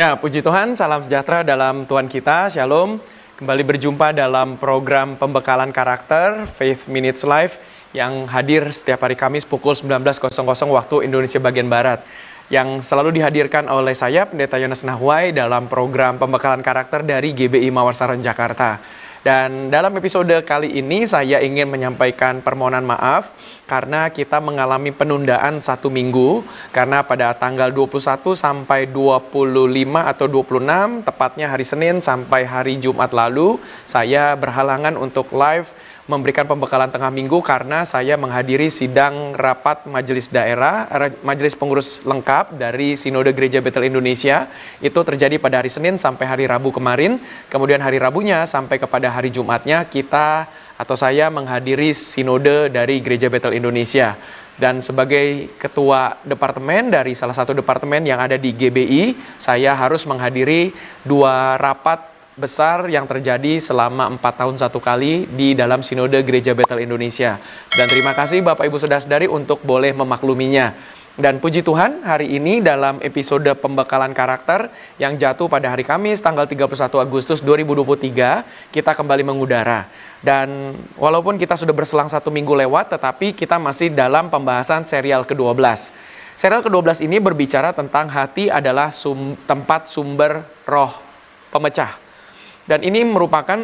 Ya, puji Tuhan, salam sejahtera dalam Tuhan kita, Shalom. Kembali berjumpa dalam program pembekalan karakter Faith Minutes Live yang hadir setiap hari Kamis pukul 19.00 waktu Indonesia bagian Barat. Yang selalu dihadirkan oleh saya, Pendeta Yonas Nahwai, dalam program pembekalan karakter dari GBI Mawarsaran Jakarta. Dan dalam episode kali ini saya ingin menyampaikan permohonan maaf karena kita mengalami penundaan satu minggu. Karena pada tanggal 21 sampai 25 atau 26 tepatnya hari Senin sampai hari Jumat lalu saya berhalangan untuk live memberikan pembekalan tengah minggu karena saya menghadiri sidang rapat majelis daerah, majelis pengurus lengkap dari Sinode Gereja Betel Indonesia. Itu terjadi pada hari Senin sampai hari Rabu kemarin. Kemudian hari Rabunya sampai kepada hari Jumatnya kita atau saya menghadiri Sinode dari Gereja Betel Indonesia. Dan sebagai ketua departemen dari salah satu departemen yang ada di GBI, saya harus menghadiri dua rapat besar yang terjadi selama empat tahun satu kali di dalam Sinode Gereja Betel Indonesia. Dan terima kasih Bapak Ibu Saudara-saudari untuk boleh memakluminya. Dan puji Tuhan, hari ini dalam episode pembekalan karakter yang jatuh pada hari Kamis tanggal 31 Agustus 2023, kita kembali mengudara. Dan walaupun kita sudah berselang satu minggu lewat, tetapi kita masih dalam pembahasan serial ke-12. Serial ke-12 ini berbicara tentang hati adalah sum, tempat sumber roh pemecah. Dan ini merupakan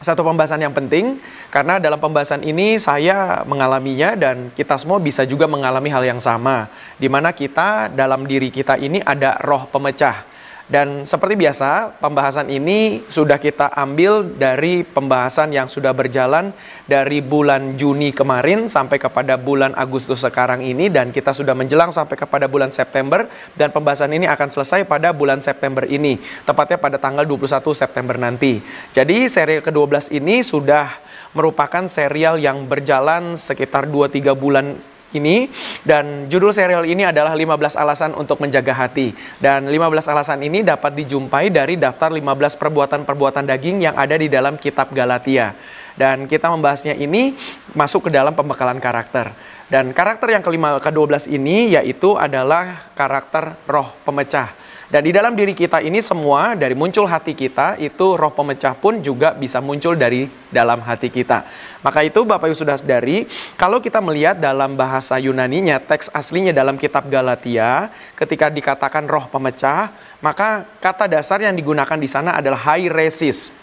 satu pembahasan yang penting karena dalam pembahasan ini saya mengalaminya dan kita semua bisa juga mengalami hal yang sama di mana kita dalam diri kita ini ada roh pemecah. Dan seperti biasa, pembahasan ini sudah kita ambil dari pembahasan yang sudah berjalan dari bulan Juni kemarin sampai kepada bulan Agustus sekarang ini. Dan kita sudah menjelang sampai kepada bulan September. Dan pembahasan ini akan selesai pada bulan September ini, tepatnya pada tanggal 21 September nanti. Jadi seri ke-12 ini sudah merupakan serial yang berjalan sekitar 2-3 bulan ini dan judul serial ini adalah 15 alasan untuk menjaga hati. Dan 15 alasan ini dapat dijumpai dari daftar 15 perbuatan-perbuatan daging yang ada di dalam kitab Galatia. Dan kita membahasnya ini masuk ke dalam pembekalan karakter. Dan karakter yang kelima ke-12 ini yaitu adalah karakter roh pemecah. Dan di dalam diri kita ini semua dari muncul hati kita itu roh pemecah pun juga bisa muncul dari dalam hati kita. Maka itu Bapak Ibu sudah sadari, kalau kita melihat dalam bahasa Yunaninya, teks aslinya dalam kitab Galatia, ketika dikatakan roh pemecah, maka kata dasar yang digunakan di sana adalah hairesis.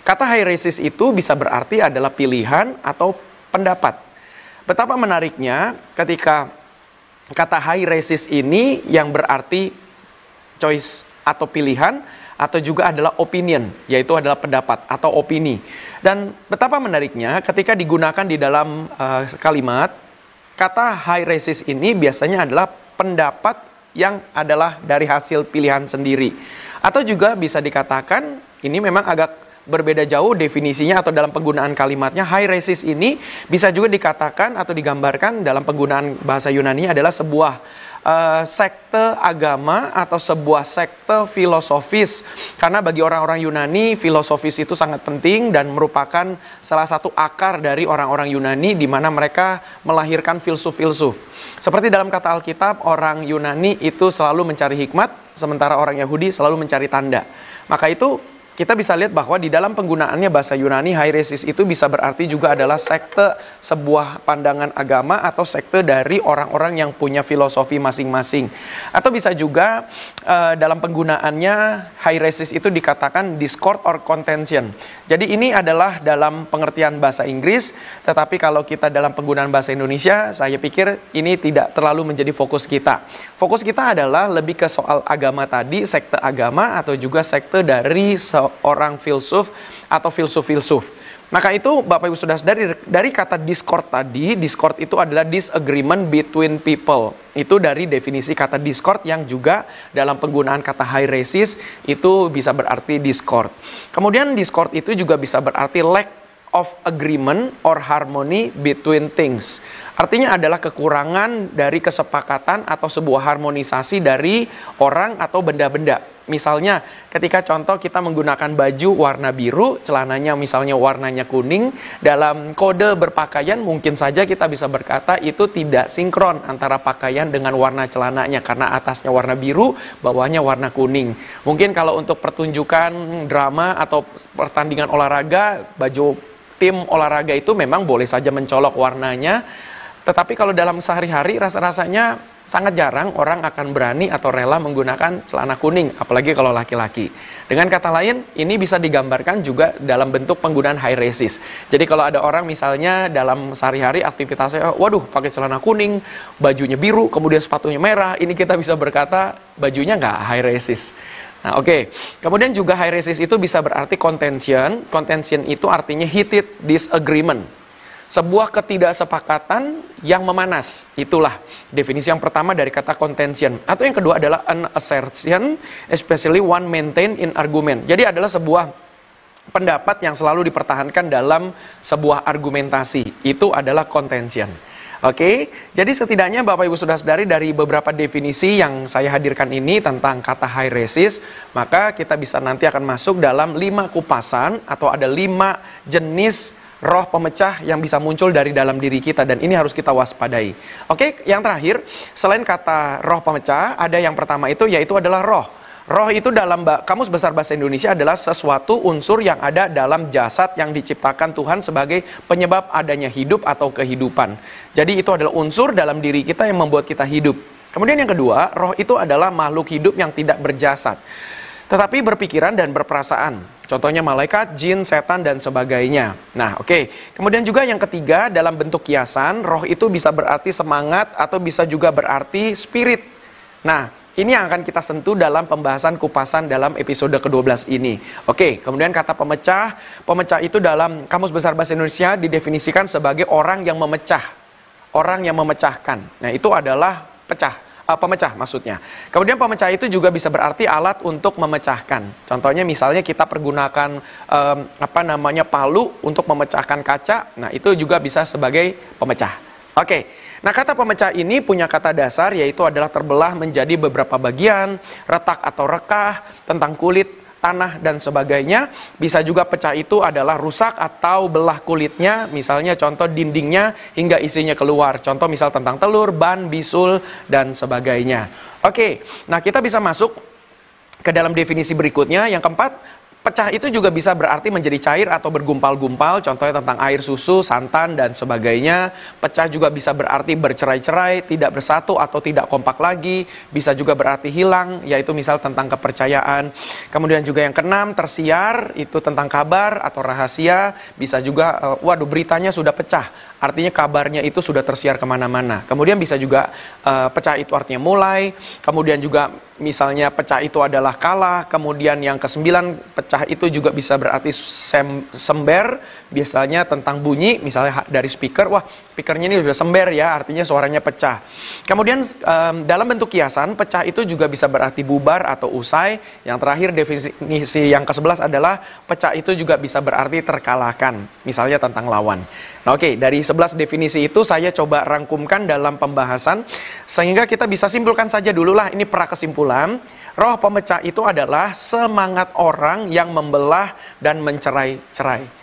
Kata hairesis itu bisa berarti adalah pilihan atau pendapat. Betapa menariknya ketika kata hairesis ini yang berarti choice atau pilihan atau juga adalah opinion, yaitu adalah pendapat atau opini. Dan betapa menariknya ketika digunakan di dalam uh, kalimat, kata high resist ini biasanya adalah pendapat yang adalah dari hasil pilihan sendiri. Atau juga bisa dikatakan ini memang agak berbeda jauh definisinya atau dalam penggunaan kalimatnya high resist ini bisa juga dikatakan atau digambarkan dalam penggunaan bahasa Yunani adalah sebuah uh, sekte agama atau sebuah sekte filosofis. Karena bagi orang-orang Yunani, filosofis itu sangat penting dan merupakan salah satu akar dari orang-orang Yunani di mana mereka melahirkan filsuf-filsuf. Seperti dalam kata Alkitab, orang Yunani itu selalu mencari hikmat, sementara orang Yahudi selalu mencari tanda. Maka itu kita bisa lihat bahwa di dalam penggunaannya bahasa Yunani hairesis itu bisa berarti juga adalah sekte sebuah pandangan agama atau sekte dari orang-orang yang punya filosofi masing-masing. Atau bisa juga uh, dalam penggunaannya hairesis itu dikatakan discord or contention. Jadi ini adalah dalam pengertian bahasa Inggris, tetapi kalau kita dalam penggunaan bahasa Indonesia, saya pikir ini tidak terlalu menjadi fokus kita. Fokus kita adalah lebih ke soal agama tadi, sekte agama atau juga sekte dari seorang filsuf atau filsuf-filsuf. Maka itu Bapak Ibu sudah dari dari kata discord tadi, discord itu adalah disagreement between people. Itu dari definisi kata discord yang juga dalam penggunaan kata hierarchies itu bisa berarti discord. Kemudian discord itu juga bisa berarti lack of agreement or harmony between things. Artinya adalah kekurangan dari kesepakatan atau sebuah harmonisasi dari orang atau benda-benda. Misalnya ketika contoh kita menggunakan baju warna biru, celananya misalnya warnanya kuning, dalam kode berpakaian mungkin saja kita bisa berkata itu tidak sinkron antara pakaian dengan warna celananya karena atasnya warna biru, bawahnya warna kuning. Mungkin kalau untuk pertunjukan drama atau pertandingan olahraga, baju tim olahraga itu memang boleh saja mencolok warnanya, tetapi kalau dalam sehari-hari rasa-rasanya sangat jarang orang akan berani atau rela menggunakan celana kuning, apalagi kalau laki-laki. Dengan kata lain, ini bisa digambarkan juga dalam bentuk penggunaan high resist. Jadi kalau ada orang misalnya dalam sehari-hari aktivitasnya, waduh pakai celana kuning, bajunya biru, kemudian sepatunya merah, ini kita bisa berkata bajunya nggak high resist. Nah, oke. Okay. Kemudian juga high resist itu bisa berarti contention. Contention itu artinya heated disagreement. Sebuah ketidaksepakatan yang memanas. Itulah definisi yang pertama dari kata contention. Atau yang kedua adalah an assertion, especially one maintained in argument. Jadi adalah sebuah pendapat yang selalu dipertahankan dalam sebuah argumentasi. Itu adalah contention. Oke, jadi setidaknya Bapak Ibu sudah sadari dari beberapa definisi yang saya hadirkan ini tentang kata high resist, maka kita bisa nanti akan masuk dalam lima kupasan atau ada lima jenis roh pemecah yang bisa muncul dari dalam diri kita dan ini harus kita waspadai. Oke, yang terakhir, selain kata roh pemecah, ada yang pertama itu yaitu adalah roh. Roh itu dalam kamus besar bahasa Indonesia adalah sesuatu unsur yang ada dalam jasad yang diciptakan Tuhan sebagai penyebab adanya hidup atau kehidupan. Jadi itu adalah unsur dalam diri kita yang membuat kita hidup. Kemudian yang kedua, roh itu adalah makhluk hidup yang tidak berjasad. Tetapi berpikiran dan berperasaan. Contohnya malaikat, jin, setan, dan sebagainya. Nah, oke. Okay. Kemudian juga yang ketiga, dalam bentuk kiasan, roh itu bisa berarti semangat atau bisa juga berarti spirit. Nah, ini yang akan kita sentuh dalam pembahasan kupasan dalam episode ke-12 ini. Oke, kemudian kata pemecah. Pemecah itu dalam Kamus Besar Bahasa Indonesia didefinisikan sebagai orang yang memecah. Orang yang memecahkan. Nah, itu adalah pecah. Uh, pemecah maksudnya. Kemudian pemecah itu juga bisa berarti alat untuk memecahkan. Contohnya misalnya kita pergunakan um, apa namanya palu untuk memecahkan kaca. Nah, itu juga bisa sebagai pemecah. Oke. Nah, kata pemecah ini punya kata dasar yaitu adalah terbelah menjadi beberapa bagian, retak atau rekah, tentang kulit, tanah dan sebagainya. Bisa juga pecah itu adalah rusak atau belah kulitnya, misalnya contoh dindingnya hingga isinya keluar. Contoh misal tentang telur, ban, bisul dan sebagainya. Oke, nah kita bisa masuk ke dalam definisi berikutnya. Yang keempat, Pecah itu juga bisa berarti menjadi cair atau bergumpal-gumpal, contohnya tentang air susu, santan, dan sebagainya. Pecah juga bisa berarti bercerai-cerai, tidak bersatu atau tidak kompak lagi. Bisa juga berarti hilang, yaitu misal tentang kepercayaan. Kemudian juga yang keenam, tersiar, itu tentang kabar atau rahasia. Bisa juga, uh, waduh beritanya sudah pecah artinya kabarnya itu sudah tersiar ke mana-mana. Kemudian bisa juga uh, pecah itu artinya mulai, kemudian juga misalnya pecah itu adalah kalah, kemudian yang kesembilan pecah itu juga bisa berarti sem sember, biasanya tentang bunyi, misalnya dari speaker, wah speakernya ini sudah sember ya, artinya suaranya pecah. Kemudian um, dalam bentuk kiasan, pecah itu juga bisa berarti bubar atau usai. Yang terakhir definisi yang ke-11 adalah pecah itu juga bisa berarti terkalahkan, misalnya tentang lawan. Nah, oke, okay, dari 11 definisi itu saya coba rangkumkan dalam pembahasan sehingga kita bisa simpulkan saja dulu lah ini pra kesimpulan. Roh pemecah itu adalah semangat orang yang membelah dan mencerai-cerai.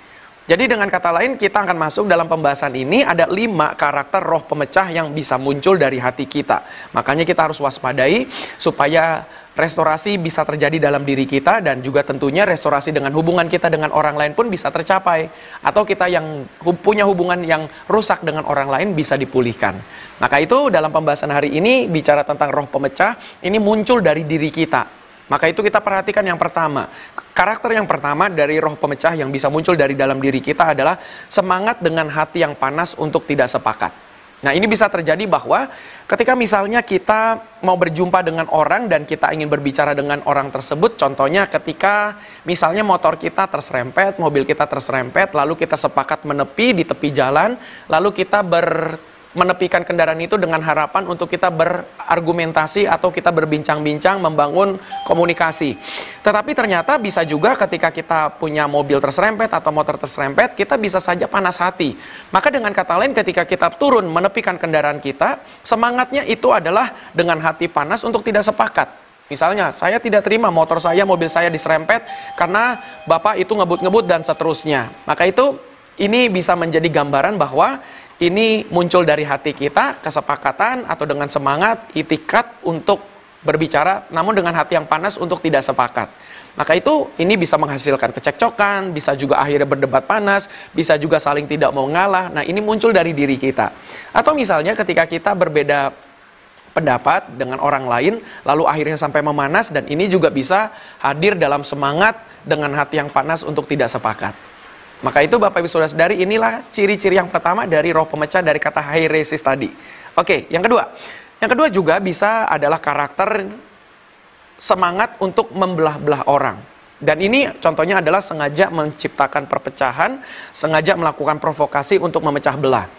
Jadi dengan kata lain kita akan masuk dalam pembahasan ini ada lima karakter roh pemecah yang bisa muncul dari hati kita. Makanya kita harus waspadai supaya restorasi bisa terjadi dalam diri kita dan juga tentunya restorasi dengan hubungan kita dengan orang lain pun bisa tercapai. Atau kita yang punya hubungan yang rusak dengan orang lain bisa dipulihkan. Maka itu dalam pembahasan hari ini bicara tentang roh pemecah ini muncul dari diri kita. Maka itu kita perhatikan yang pertama. Karakter yang pertama dari roh pemecah yang bisa muncul dari dalam diri kita adalah semangat dengan hati yang panas untuk tidak sepakat. Nah, ini bisa terjadi bahwa ketika misalnya kita mau berjumpa dengan orang dan kita ingin berbicara dengan orang tersebut, contohnya ketika misalnya motor kita terserempet, mobil kita terserempet, lalu kita sepakat menepi di tepi jalan, lalu kita ber menepikan kendaraan itu dengan harapan untuk kita berargumentasi atau kita berbincang-bincang membangun komunikasi. Tetapi ternyata bisa juga ketika kita punya mobil terserempet atau motor terserempet, kita bisa saja panas hati. Maka dengan kata lain ketika kita turun menepikan kendaraan kita, semangatnya itu adalah dengan hati panas untuk tidak sepakat. Misalnya, saya tidak terima motor saya, mobil saya diserempet karena Bapak itu ngebut-ngebut dan seterusnya. Maka itu ini bisa menjadi gambaran bahwa ini muncul dari hati kita, kesepakatan atau dengan semangat, itikat untuk berbicara, namun dengan hati yang panas untuk tidak sepakat. Maka itu ini bisa menghasilkan kecekcokan, bisa juga akhirnya berdebat panas, bisa juga saling tidak mau ngalah. Nah ini muncul dari diri kita. Atau misalnya ketika kita berbeda pendapat dengan orang lain, lalu akhirnya sampai memanas, dan ini juga bisa hadir dalam semangat dengan hati yang panas untuk tidak sepakat. Maka itu Bapak Ibu Saudara Saudari, inilah ciri-ciri yang pertama dari roh pemecah dari kata high resist tadi. Oke, yang kedua. Yang kedua juga bisa adalah karakter semangat untuk membelah-belah orang. Dan ini contohnya adalah sengaja menciptakan perpecahan, sengaja melakukan provokasi untuk memecah belah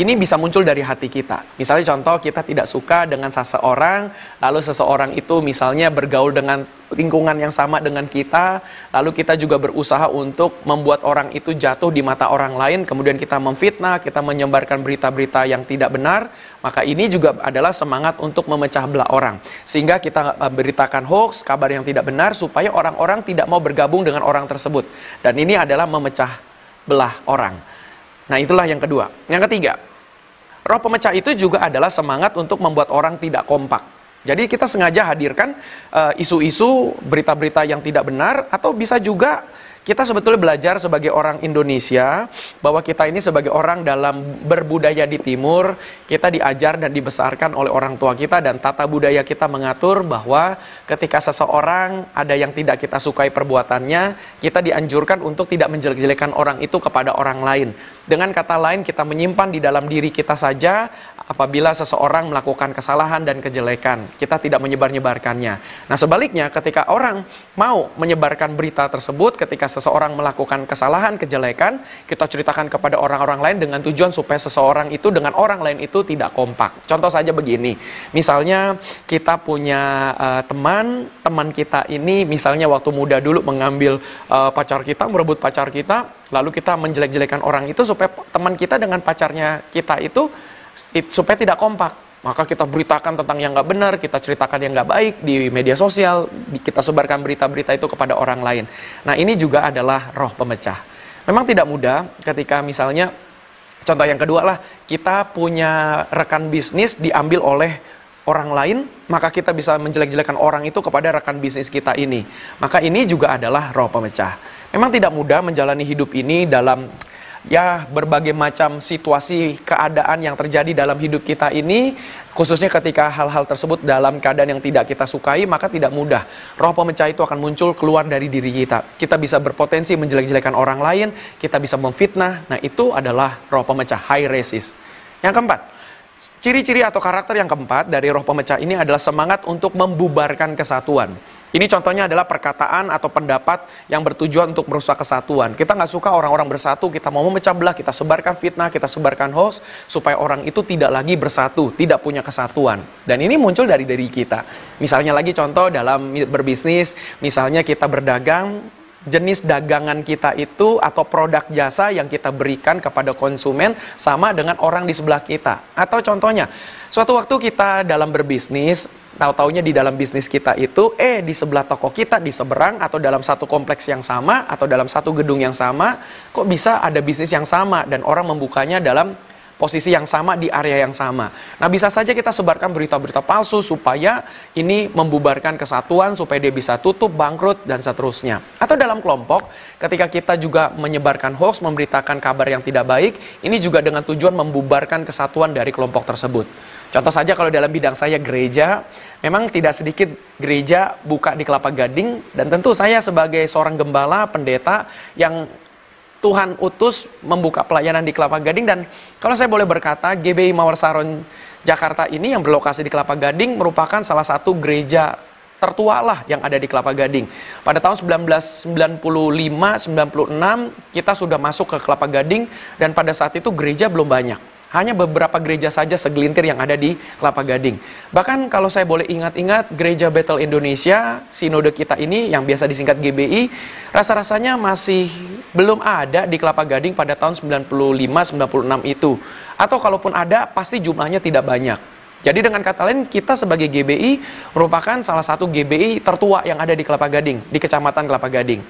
ini bisa muncul dari hati kita. Misalnya contoh kita tidak suka dengan seseorang, lalu seseorang itu misalnya bergaul dengan lingkungan yang sama dengan kita, lalu kita juga berusaha untuk membuat orang itu jatuh di mata orang lain, kemudian kita memfitnah, kita menyebarkan berita-berita yang tidak benar, maka ini juga adalah semangat untuk memecah belah orang. Sehingga kita beritakan hoax, kabar yang tidak benar supaya orang-orang tidak mau bergabung dengan orang tersebut. Dan ini adalah memecah belah orang. Nah, itulah yang kedua. Yang ketiga, roh pemecah itu juga adalah semangat untuk membuat orang tidak kompak. Jadi kita sengaja hadirkan eh, isu-isu, berita-berita yang tidak benar atau bisa juga kita sebetulnya belajar sebagai orang Indonesia bahwa kita ini sebagai orang dalam berbudaya di timur, kita diajar dan dibesarkan oleh orang tua kita dan tata budaya kita mengatur bahwa ketika seseorang ada yang tidak kita sukai perbuatannya, kita dianjurkan untuk tidak menjelek-jelekan orang itu kepada orang lain. Dengan kata lain, kita menyimpan di dalam diri kita saja apabila seseorang melakukan kesalahan dan kejelekan. Kita tidak menyebar-nyebarkannya. Nah, sebaliknya, ketika orang mau menyebarkan berita tersebut, ketika seseorang melakukan kesalahan, kejelekan, kita ceritakan kepada orang-orang lain dengan tujuan supaya seseorang itu dengan orang lain itu tidak kompak. Contoh saja begini, misalnya kita punya uh, teman, teman kita ini misalnya waktu muda dulu mengambil uh, pacar kita, merebut pacar kita, lalu kita menjelek-jelekan orang itu supaya teman kita dengan pacarnya kita itu it, supaya tidak kompak. Maka kita beritakan tentang yang nggak benar, kita ceritakan yang nggak baik di media sosial, kita sebarkan berita-berita itu kepada orang lain. Nah ini juga adalah roh pemecah. Memang tidak mudah ketika misalnya, contoh yang kedua lah, kita punya rekan bisnis diambil oleh orang lain, maka kita bisa menjelek-jelekan orang itu kepada rekan bisnis kita ini. Maka ini juga adalah roh pemecah. Memang tidak mudah menjalani hidup ini dalam ya berbagai macam situasi keadaan yang terjadi dalam hidup kita ini khususnya ketika hal-hal tersebut dalam keadaan yang tidak kita sukai maka tidak mudah. Roh pemecah itu akan muncul keluar dari diri kita. Kita bisa berpotensi menjelek-jelekan orang lain kita bisa memfitnah. Nah itu adalah roh pemecah high resist. Yang keempat ciri-ciri atau karakter yang keempat dari roh pemecah ini adalah semangat untuk membubarkan kesatuan ini contohnya adalah perkataan atau pendapat yang bertujuan untuk merusak kesatuan. Kita nggak suka orang-orang bersatu, kita mau memecah belah, kita sebarkan fitnah, kita sebarkan hoax, supaya orang itu tidak lagi bersatu, tidak punya kesatuan. Dan ini muncul dari diri kita. Misalnya lagi contoh dalam berbisnis, misalnya kita berdagang, jenis dagangan kita itu atau produk jasa yang kita berikan kepada konsumen sama dengan orang di sebelah kita. Atau contohnya, suatu waktu kita dalam berbisnis, tahu-taunya di dalam bisnis kita itu eh di sebelah toko kita di seberang atau dalam satu kompleks yang sama atau dalam satu gedung yang sama kok bisa ada bisnis yang sama dan orang membukanya dalam posisi yang sama di area yang sama. Nah, bisa saja kita sebarkan berita-berita palsu supaya ini membubarkan kesatuan, supaya dia bisa tutup, bangkrut, dan seterusnya. Atau dalam kelompok, ketika kita juga menyebarkan hoax, memberitakan kabar yang tidak baik, ini juga dengan tujuan membubarkan kesatuan dari kelompok tersebut. Contoh saja kalau dalam bidang saya gereja, memang tidak sedikit gereja buka di Kelapa Gading dan tentu saya sebagai seorang gembala, pendeta yang Tuhan utus membuka pelayanan di Kelapa Gading dan kalau saya boleh berkata GBI Mawar Saron Jakarta ini yang berlokasi di Kelapa Gading merupakan salah satu gereja tertua lah yang ada di Kelapa Gading. Pada tahun 1995-96 kita sudah masuk ke Kelapa Gading dan pada saat itu gereja belum banyak. Hanya beberapa gereja saja segelintir yang ada di Kelapa Gading. Bahkan kalau saya boleh ingat-ingat, gereja Battle Indonesia, sinode kita ini yang biasa disingkat GBI, rasa-rasanya masih belum ada di Kelapa Gading pada tahun 95-96 itu. Atau kalaupun ada, pasti jumlahnya tidak banyak. Jadi dengan kata lain kita sebagai GBI merupakan salah satu GBI tertua yang ada di Kelapa Gading, di Kecamatan Kelapa Gading.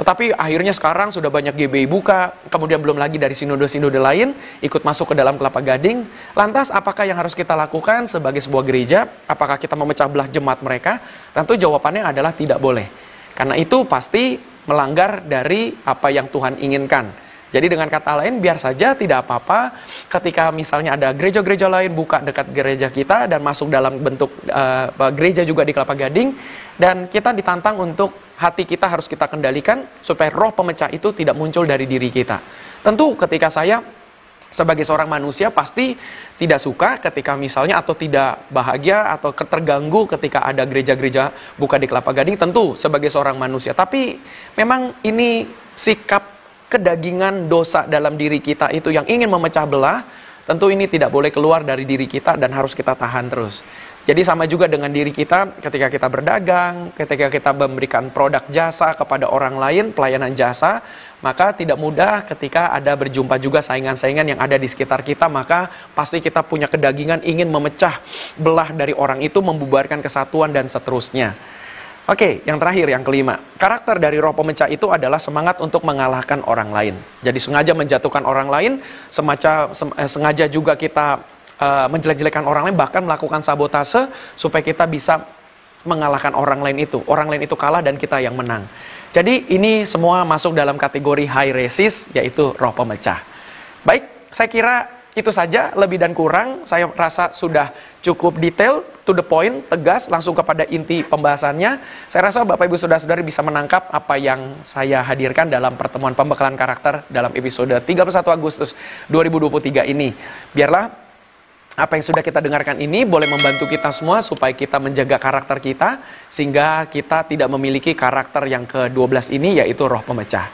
Tetapi akhirnya sekarang sudah banyak GBI buka, kemudian belum lagi dari sinode-sinode lain ikut masuk ke dalam Kelapa Gading. Lantas apakah yang harus kita lakukan sebagai sebuah gereja? Apakah kita memecah belah jemaat mereka? Tentu jawabannya adalah tidak boleh. Karena itu pasti melanggar dari apa yang Tuhan inginkan. Jadi dengan kata lain biar saja tidak apa-apa ketika misalnya ada gereja-gereja lain buka dekat gereja kita dan masuk dalam bentuk uh, gereja juga di Kelapa Gading dan kita ditantang untuk hati kita harus kita kendalikan supaya roh pemecah itu tidak muncul dari diri kita. Tentu ketika saya sebagai seorang manusia pasti tidak suka ketika misalnya atau tidak bahagia atau terganggu ketika ada gereja-gereja buka di Kelapa Gading tentu sebagai seorang manusia tapi memang ini sikap kedagingan dosa dalam diri kita itu yang ingin memecah belah, tentu ini tidak boleh keluar dari diri kita dan harus kita tahan terus. Jadi sama juga dengan diri kita ketika kita berdagang, ketika kita memberikan produk jasa kepada orang lain, pelayanan jasa, maka tidak mudah ketika ada berjumpa juga saingan-saingan yang ada di sekitar kita, maka pasti kita punya kedagingan ingin memecah belah dari orang itu, membubarkan kesatuan dan seterusnya. Oke, yang terakhir, yang kelima. Karakter dari roh pemecah itu adalah semangat untuk mengalahkan orang lain. Jadi sengaja menjatuhkan orang lain, semacam eh, sengaja juga kita uh, menjelek-jelekan orang lain, bahkan melakukan sabotase supaya kita bisa mengalahkan orang lain itu. Orang lain itu kalah dan kita yang menang. Jadi ini semua masuk dalam kategori high resist, yaitu roh pemecah. Baik, saya kira itu saja lebih dan kurang saya rasa sudah cukup detail to the point tegas langsung kepada inti pembahasannya. Saya rasa Bapak Ibu Saudara-saudari bisa menangkap apa yang saya hadirkan dalam pertemuan pembekalan karakter dalam episode 31 Agustus 2023 ini. Biarlah apa yang sudah kita dengarkan ini boleh membantu kita semua supaya kita menjaga karakter kita sehingga kita tidak memiliki karakter yang ke-12 ini yaitu roh pemecah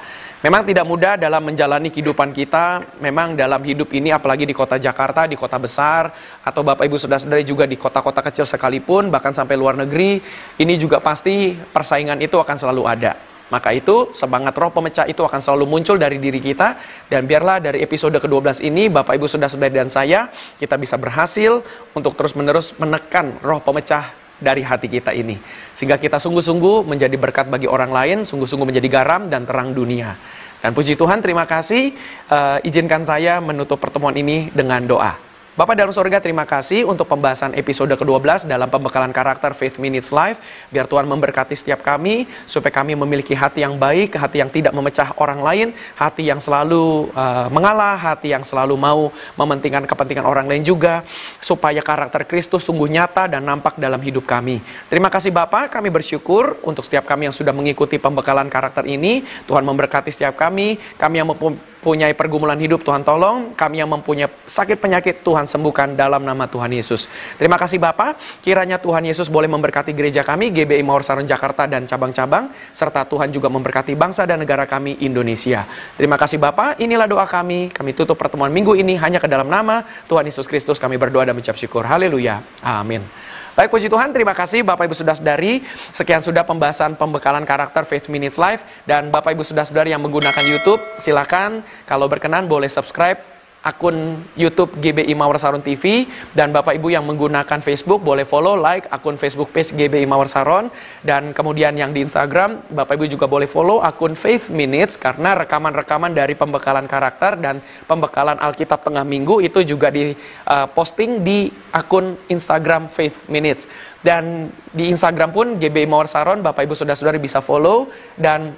Memang tidak mudah dalam menjalani kehidupan kita, memang dalam hidup ini apalagi di kota Jakarta, di kota besar, atau Bapak Ibu Saudara-saudari juga di kota-kota kecil sekalipun, bahkan sampai luar negeri, ini juga pasti persaingan itu akan selalu ada. Maka itu semangat roh pemecah itu akan selalu muncul dari diri kita dan biarlah dari episode ke-12 ini Bapak Ibu Saudara-saudari dan saya kita bisa berhasil untuk terus-menerus menekan roh pemecah dari hati kita ini. Sehingga kita sungguh-sungguh menjadi berkat bagi orang lain, sungguh-sungguh menjadi garam dan terang dunia. Dan puji Tuhan, terima kasih. Uh, izinkan saya menutup pertemuan ini dengan doa. Bapak dalam surga terima kasih untuk pembahasan episode ke-12 dalam pembekalan karakter Faith Minutes Live. Biar Tuhan memberkati setiap kami, supaya kami memiliki hati yang baik, hati yang tidak memecah orang lain, hati yang selalu uh, mengalah, hati yang selalu mau mementingkan kepentingan orang lain juga, supaya karakter Kristus sungguh nyata dan nampak dalam hidup kami. Terima kasih Bapak, kami bersyukur untuk setiap kami yang sudah mengikuti pembekalan karakter ini. Tuhan memberkati setiap kami, kami yang mempunyai pergumulan hidup, Tuhan tolong. Kami yang mempunyai sakit penyakit, Tuhan sembuhkan dalam nama Tuhan Yesus. Terima kasih Bapak, kiranya Tuhan Yesus boleh memberkati gereja kami, GBI Mawar Saron Jakarta dan cabang-cabang, serta Tuhan juga memberkati bangsa dan negara kami Indonesia. Terima kasih Bapak, inilah doa kami. Kami tutup pertemuan minggu ini hanya ke dalam nama Tuhan Yesus Kristus. Kami berdoa dan mengucap syukur. Haleluya. Amin. Baik, puji Tuhan, terima kasih Bapak Ibu sudah saudari Sekian sudah pembahasan pembekalan karakter Faith Minutes Live. Dan Bapak Ibu sudah saudari yang menggunakan YouTube, silakan. Kalau berkenan boleh subscribe akun YouTube GBI Mawar Saron TV dan Bapak Ibu yang menggunakan Facebook boleh follow like akun Facebook page GBI Mawar Saron dan kemudian yang di Instagram Bapak Ibu juga boleh follow akun Faith Minutes. Karena rekaman-rekaman dari pembekalan karakter dan pembekalan Alkitab tengah minggu itu juga di uh, posting di akun Instagram Faith Minutes. Dan di Instagram pun GBI Mawar Saron Bapak Ibu Saudara-saudari bisa follow. Dan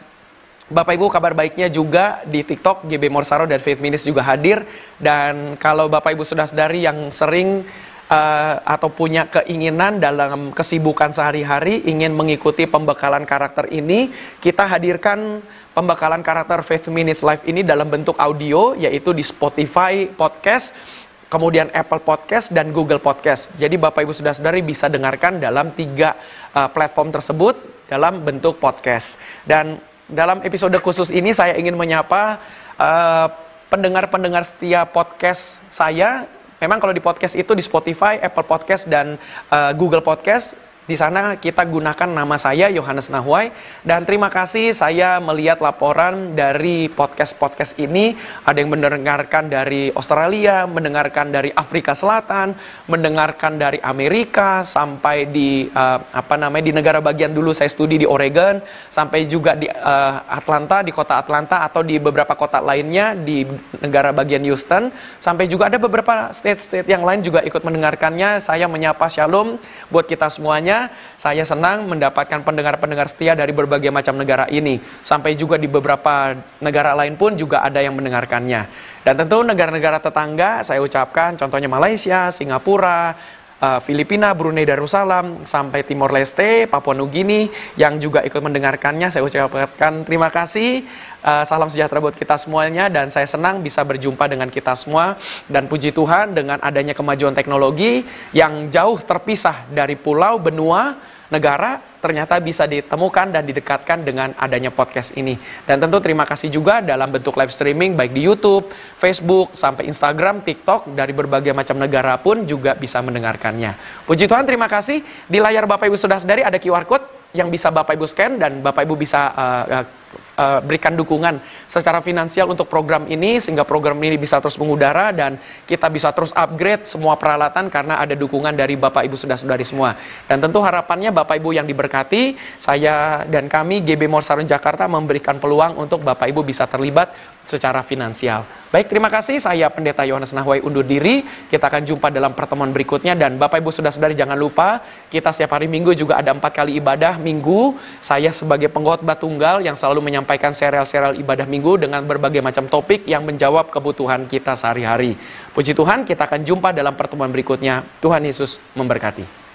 Bapak Ibu kabar baiknya juga di TikTok GB Morsaro dan Faith Minis juga hadir dan kalau Bapak Ibu sudah sadari yang sering uh, atau punya keinginan dalam kesibukan sehari-hari ingin mengikuti pembekalan karakter ini kita hadirkan pembekalan karakter Faith Minutes Live ini dalam bentuk audio yaitu di Spotify podcast kemudian Apple Podcast dan Google Podcast. Jadi Bapak Ibu sudah sadari bisa dengarkan dalam tiga uh, platform tersebut dalam bentuk podcast. Dan dalam episode khusus ini saya ingin menyapa eh, pendengar-pendengar setia podcast saya. Memang kalau di podcast itu di Spotify, Apple Podcast dan uh, Google Podcast Di sana kita gunakan nama saya Yohanes Nahwai dan terima kasih saya melihat laporan dari podcast-podcast ini. Ada yang mendengarkan dari Australia, mendengarkan dari Afrika Selatan, mendengarkan dari Amerika sampai di uh, apa namanya di negara bagian dulu saya studi di Oregon sampai juga di uh, Atlanta di kota Atlanta atau di beberapa kota lainnya di negara bagian Houston. Sampai juga ada beberapa state-state yang lain juga ikut mendengarkannya. Saya menyapa Shalom buat kita semuanya saya senang mendapatkan pendengar-pendengar setia dari berbagai macam negara ini. Sampai juga di beberapa negara lain pun juga ada yang mendengarkannya. Dan tentu negara-negara tetangga saya ucapkan contohnya Malaysia, Singapura, uh, Filipina, Brunei Darussalam, sampai Timor Leste, Papua Nugini yang juga ikut mendengarkannya. Saya ucapkan terima kasih. Uh, salam sejahtera buat kita semuanya dan saya senang bisa berjumpa dengan kita semua dan puji Tuhan dengan adanya kemajuan teknologi yang jauh terpisah dari pulau, benua, negara ternyata bisa ditemukan dan didekatkan dengan adanya podcast ini. Dan tentu terima kasih juga dalam bentuk live streaming baik di YouTube, Facebook, sampai Instagram, TikTok dari berbagai macam negara pun juga bisa mendengarkannya. Puji Tuhan, terima kasih. Di layar Bapak Ibu sudah sadari ada QR code yang bisa Bapak Ibu scan dan Bapak Ibu bisa uh, uh, uh, berikan dukungan secara finansial untuk program ini sehingga program ini bisa terus mengudara dan kita bisa terus upgrade semua peralatan karena ada dukungan dari Bapak Ibu sudah saudari semua. Dan tentu harapannya Bapak Ibu yang diberkati, saya dan kami GB Morsarun Jakarta memberikan peluang untuk Bapak Ibu bisa terlibat secara finansial. Baik, terima kasih. Saya Pendeta Yohanes Nahwai undur diri. Kita akan jumpa dalam pertemuan berikutnya. Dan Bapak Ibu sudah saudari jangan lupa, kita setiap hari Minggu juga ada empat kali ibadah Minggu. Saya sebagai pengkhotbah tunggal yang selalu menyampaikan serial-serial ibadah Minggu dengan berbagai macam topik yang menjawab kebutuhan kita sehari-hari. Puji Tuhan, kita akan jumpa dalam pertemuan berikutnya. Tuhan Yesus memberkati.